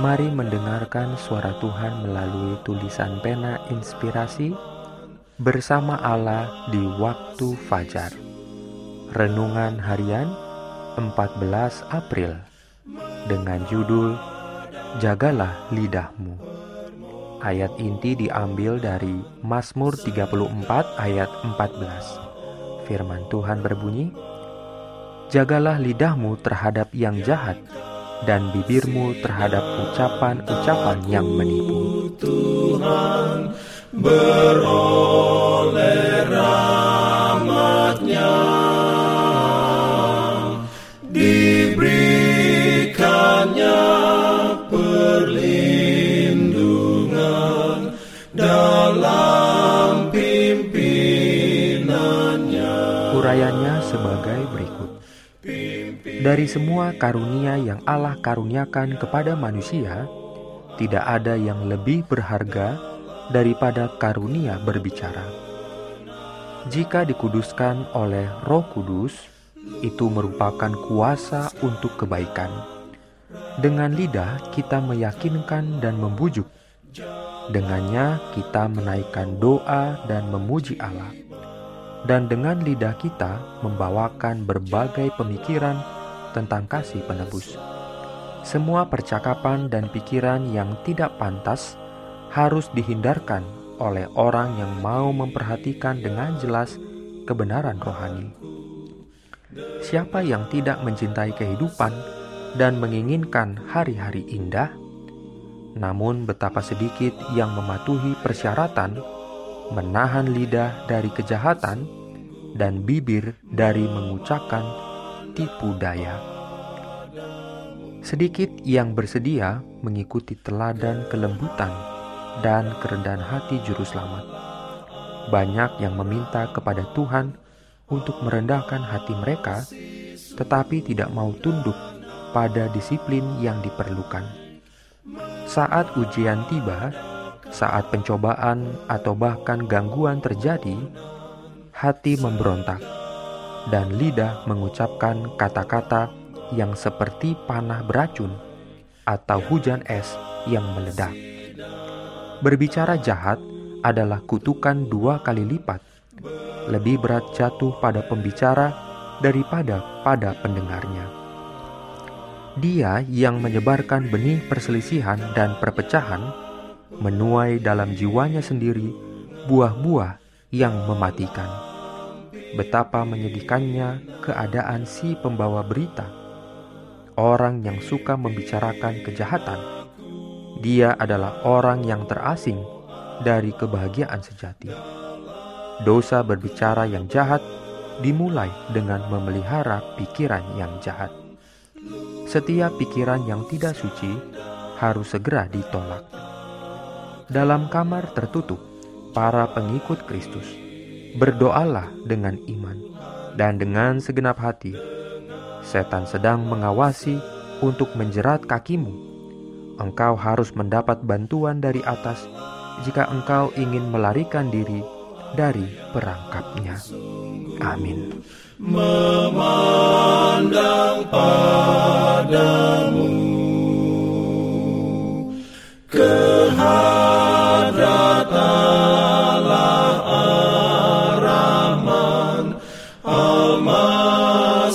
Mari mendengarkan suara Tuhan melalui tulisan pena inspirasi bersama Allah di waktu fajar. Renungan harian 14 April dengan judul Jagalah lidahmu. Ayat inti diambil dari Mazmur 34 ayat 14. Firman Tuhan berbunyi, Jagalah lidahmu terhadap yang jahat dan bibirmu terhadap ucapan-ucapan yang menipu. Tuhan beroleh rahmatnya diberikannya perlindungan dalam Dari semua karunia yang Allah karuniakan kepada manusia, tidak ada yang lebih berharga daripada karunia berbicara. Jika dikuduskan oleh Roh Kudus, itu merupakan kuasa untuk kebaikan. Dengan lidah kita meyakinkan dan membujuk. Dengannya kita menaikkan doa dan memuji Allah. Dan dengan lidah kita membawakan berbagai pemikiran tentang kasih penebus. Semua percakapan dan pikiran yang tidak pantas harus dihindarkan oleh orang yang mau memperhatikan dengan jelas kebenaran rohani. Siapa yang tidak mencintai kehidupan dan menginginkan hari-hari indah, namun betapa sedikit yang mematuhi persyaratan, menahan lidah dari kejahatan, dan bibir dari mengucapkan tipu daya. Sedikit yang bersedia mengikuti teladan kelembutan dan kerendahan hati juru selamat. Banyak yang meminta kepada Tuhan untuk merendahkan hati mereka, tetapi tidak mau tunduk pada disiplin yang diperlukan. Saat ujian tiba, saat pencobaan atau bahkan gangguan terjadi, hati memberontak dan lidah mengucapkan kata-kata yang seperti panah beracun atau hujan es yang meledak. Berbicara jahat adalah kutukan dua kali lipat. Lebih berat jatuh pada pembicara daripada pada pendengarnya. Dia yang menyebarkan benih perselisihan dan perpecahan menuai dalam jiwanya sendiri buah-buah yang mematikan betapa menyedihkannya keadaan si pembawa berita. Orang yang suka membicarakan kejahatan, dia adalah orang yang terasing dari kebahagiaan sejati. Dosa berbicara yang jahat dimulai dengan memelihara pikiran yang jahat. Setiap pikiran yang tidak suci harus segera ditolak. Dalam kamar tertutup, para pengikut Kristus berdoalah dengan iman dan dengan segenap hati. Setan sedang mengawasi untuk menjerat kakimu. Engkau harus mendapat bantuan dari atas jika engkau ingin melarikan diri dari perangkapnya. Amin. memandang padamu kehadrat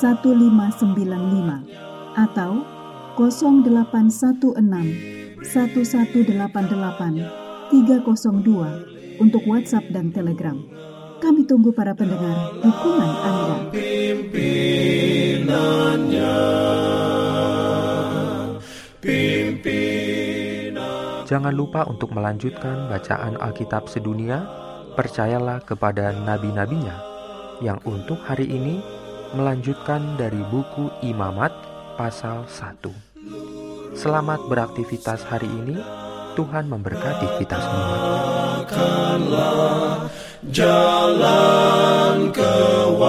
1595 atau 0816 1188 302 untuk WhatsApp dan Telegram. Kami tunggu para pendengar dukungan Anda. Pimpinannya, Jangan lupa untuk melanjutkan bacaan Alkitab sedunia. Percayalah kepada nabi-nabinya yang untuk hari ini melanjutkan dari buku Imamat pasal 1. Selamat beraktivitas hari ini. Tuhan memberkati kita semua. Jalan kewajiban.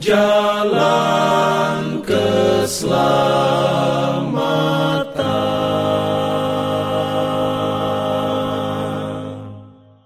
Jalan